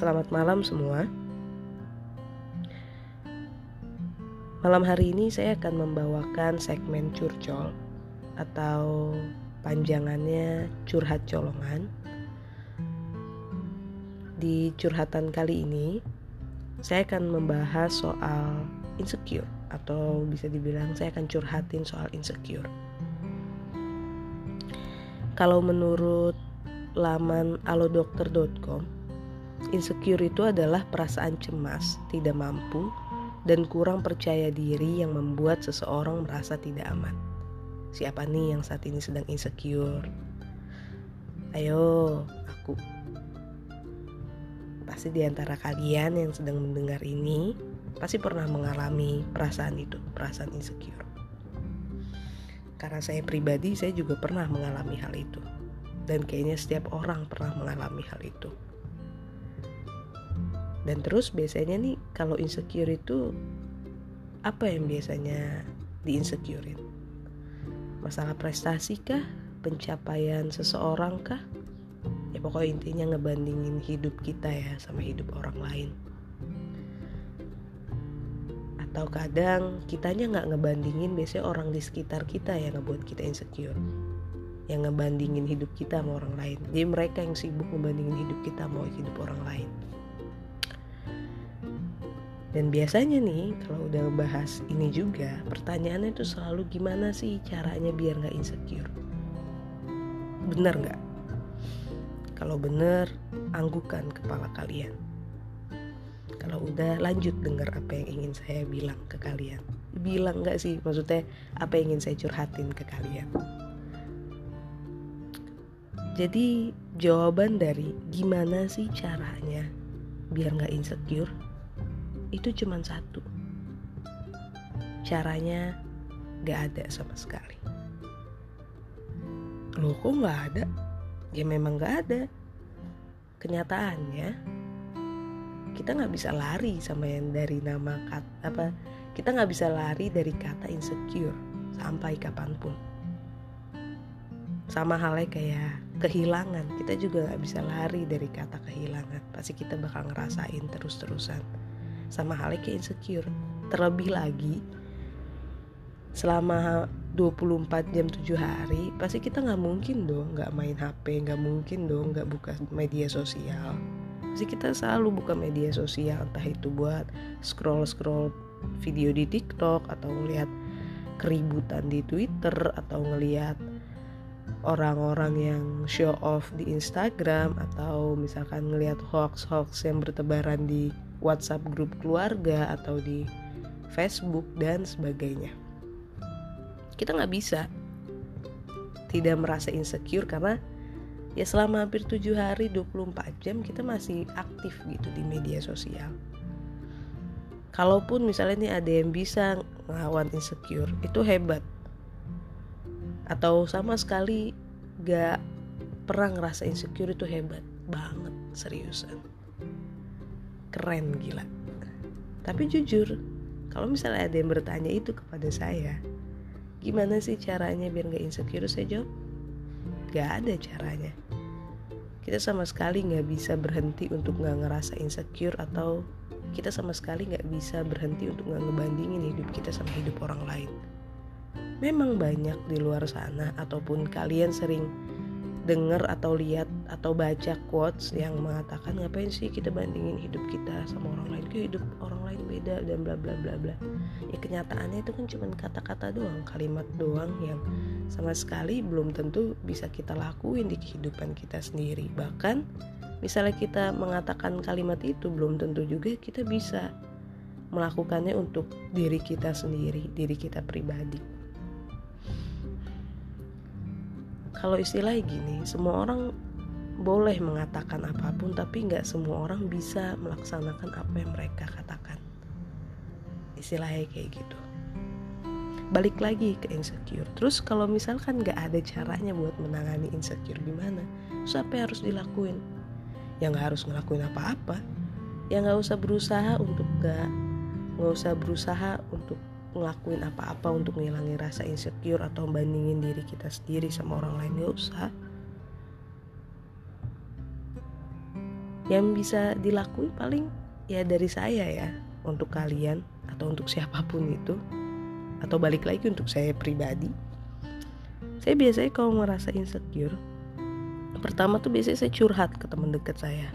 Selamat malam semua. Malam hari ini saya akan membawakan segmen curcol atau panjangannya curhat colongan. Di curhatan kali ini, saya akan membahas soal insecure atau bisa dibilang saya akan curhatin soal insecure. Kalau menurut laman alodokter.com, insecure itu adalah perasaan cemas, tidak mampu, dan kurang percaya diri yang membuat seseorang merasa tidak aman. Siapa nih yang saat ini sedang insecure? Ayo, aku. Pasti di antara kalian yang sedang mendengar ini pasti pernah mengalami perasaan itu, perasaan insecure. Karena saya pribadi, saya juga pernah mengalami hal itu. Dan kayaknya setiap orang pernah mengalami hal itu. Dan terus biasanya nih kalau insecure itu apa yang biasanya diinsecurein? masalah prestasi kah? Pencapaian seseorang kah? Ya pokoknya intinya ngebandingin hidup kita ya sama hidup orang lain. Atau kadang kitanya nggak ngebandingin biasanya orang di sekitar kita yang ngebuat kita insecure. Yang ngebandingin hidup kita sama orang lain. Jadi mereka yang sibuk ngebandingin hidup kita mau hidup orang lain dan biasanya nih kalau udah bahas ini juga pertanyaannya itu selalu gimana sih caranya biar nggak insecure? Bener nggak? Kalau bener, anggukan kepala kalian. Kalau udah lanjut dengar apa yang ingin saya bilang ke kalian. Bilang nggak sih maksudnya apa yang ingin saya curhatin ke kalian. Jadi jawaban dari gimana sih caranya biar nggak insecure itu cuma satu. Caranya gak ada sama sekali. Loh kok gak ada? Ya memang gak ada. Kenyataannya kita nggak bisa lari sama yang dari nama kata apa kita nggak bisa lari dari kata insecure sampai kapan pun sama halnya kayak kehilangan kita juga nggak bisa lari dari kata kehilangan pasti kita bakal ngerasain terus-terusan sama halnya kayak insecure. Terlebih lagi selama 24 jam 7 hari pasti kita nggak mungkin dong nggak main HP nggak mungkin dong nggak buka media sosial. Pasti kita selalu buka media sosial entah itu buat scroll scroll video di TikTok atau ngeliat keributan di Twitter atau ngeliat orang-orang yang show off di Instagram atau misalkan ngeliat hoax-hoax yang bertebaran di WhatsApp grup keluarga atau di Facebook dan sebagainya. Kita nggak bisa tidak merasa insecure karena ya selama hampir 7 hari 24 jam kita masih aktif gitu di media sosial. Kalaupun misalnya nih ada yang bisa ngelawan insecure, itu hebat. Atau sama sekali gak pernah ngerasa insecure itu hebat banget, seriusan keren gila. Tapi jujur kalau misalnya ada yang bertanya itu kepada saya gimana sih caranya biar gak insecure saya jawab gak ada caranya. Kita sama sekali nggak bisa berhenti untuk nggak ngerasa insecure atau kita sama sekali nggak bisa berhenti untuk nggak ngebandingin hidup kita sama hidup orang lain. Memang banyak di luar sana ataupun kalian sering dengar atau lihat atau baca quotes yang mengatakan ngapain sih kita bandingin hidup kita sama orang lain? Ke hidup orang lain beda dan bla bla bla bla. Ya kenyataannya itu kan cuma kata-kata doang kalimat doang yang sama sekali belum tentu bisa kita lakuin di kehidupan kita sendiri. Bahkan misalnya kita mengatakan kalimat itu belum tentu juga kita bisa melakukannya untuk diri kita sendiri diri kita pribadi kalau istilahnya gini semua orang boleh mengatakan apa pun tapi nggak semua orang bisa melaksanakan apa yang mereka katakan. Istilahnya kayak gitu. Balik lagi ke insecure. Terus kalau misalkan nggak ada caranya buat menangani insecure gimana? Terus apa yang harus dilakuin? Ya nggak harus ngelakuin apa-apa. Ya nggak usah berusaha untuk nggak nggak usah berusaha untuk ngelakuin apa-apa untuk ngilangin rasa insecure atau bandingin diri kita sendiri sama orang lain gak usah. Yang bisa dilakuin paling ya dari saya ya untuk kalian atau untuk siapa pun itu atau balik lagi untuk saya pribadi. Saya biasanya kalau merasa insecure pertama tuh biasanya saya curhat ke teman dekat saya.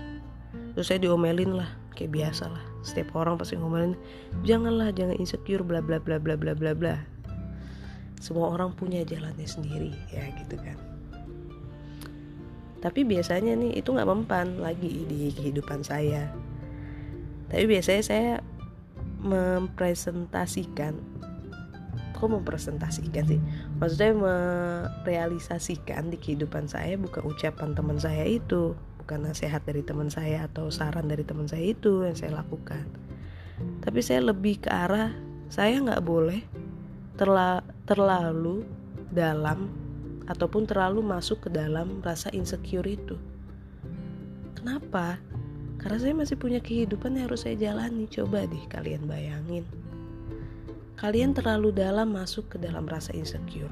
Terus saya diomelin lah kayak biasa lah setiap orang pasti ngomelin janganlah jangan insecure bla bla bla bla bla bla bla. Semua orang punya jalannya sendiri ya gitu kan. Tapi biasanya nih itu nggak mempan lagi di kehidupan saya. Tapi biasanya saya mempresentasikan kok mempresentasikan sih? Maksudnya merealisasikan di kehidupan saya bukan ucapan teman saya itu bukan nasihat dari teman saya atau saran dari teman saya itu yang saya lakukan. Tapi saya lebih ke arah saya nggak boleh terla terlalu dalam ataupun terlalu masuk ke dalam rasa insecure itu. Kenapa? Karena saya masih punya kehidupan yang harus saya jalani. Coba deh kalian bayangin. Kalian terlalu dalam masuk ke dalam rasa insecure.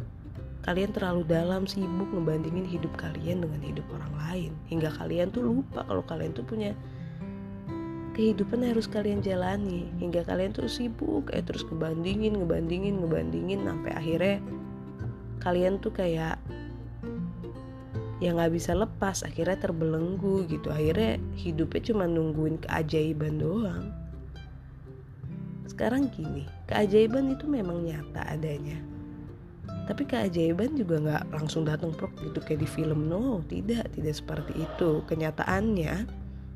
Kalian terlalu dalam sibuk ngebandingin hidup kalian dengan hidup orang lain. Hingga kalian tuh lupa kalau kalian tuh punya kehidupan yang harus kalian jalani. Hingga kalian tuh sibuk kayak terus ngebandingin, ngebandingin, ngebandingin. Sampai akhirnya kalian tuh kayak ya nggak bisa lepas akhirnya terbelenggu gitu akhirnya hidupnya cuma nungguin keajaiban doang sekarang gini keajaiban itu memang nyata adanya tapi keajaiban juga nggak langsung datang prok gitu kayak di film. No tidak tidak seperti itu. Kenyataannya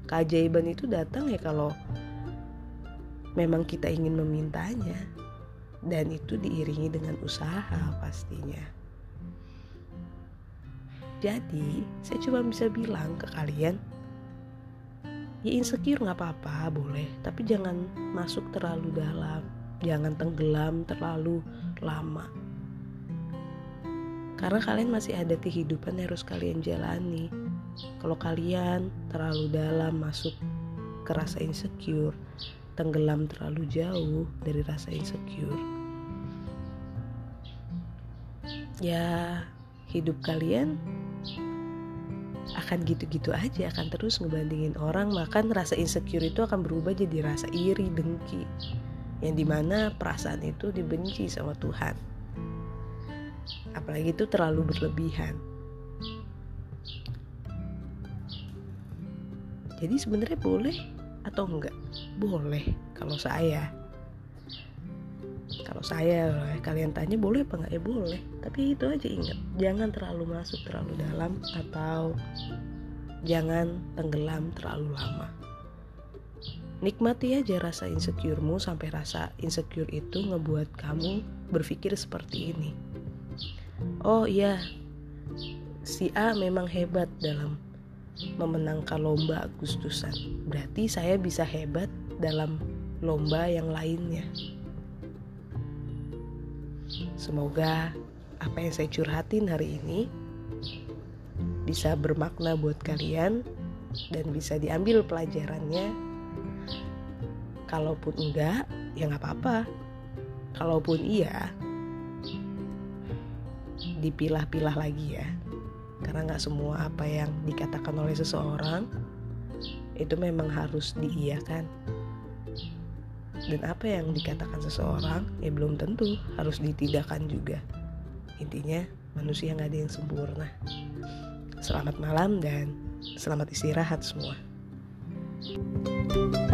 keajaiban itu datang ya kalau memang kita ingin memintanya. Dan itu diiringi dengan usaha pastinya. Jadi saya cuma bisa bilang ke kalian ya insecure nggak apa-apa boleh. Tapi jangan masuk terlalu dalam. Jangan tenggelam terlalu lama karena kalian masih ada kehidupan yang harus kalian jalani. Kalau kalian terlalu dalam masuk ke rasa insecure tenggelam terlalu jauh dari rasa insecure ya hidup kalian akan gitu-gitu aja akan terus ngebandingin orang. Makan rasa insecure itu akan berubah jadi rasa iri dengki yang di mana perasaan itu dibenci sama Tuhan apalagi itu terlalu berlebihan. Jadi sebenarnya boleh atau enggak? Boleh kalau saya. Kalau saya kalian tanya boleh apa nggak ya boleh. Tapi itu aja ingat. Jangan terlalu masuk terlalu dalam atau jangan tenggelam terlalu lama. Nikmati aja rasa insecuremu sampai rasa insecure itu ngebuat kamu berpikir seperti ini oh iya si A memang hebat dalam memenangkan lomba Agustusan berarti saya bisa hebat dalam lomba yang lainnya Semoga apa yang saya curhatin hari ini bisa bermakna buat kalian dan bisa diambil pelajarannya. Kalaupun enggak, ya nggak apa-apa. Kalaupun iya, dipilah-pilah lagi ya. Karena nggak semua apa yang dikatakan oleh seseorang itu memang harus diiyakan. Dan apa yang dikatakan seseorang ya belum tentu harus ditidakkan juga. Intinya manusia nggak ada yang sempurna. Selamat malam dan selamat istirahat semua. thank you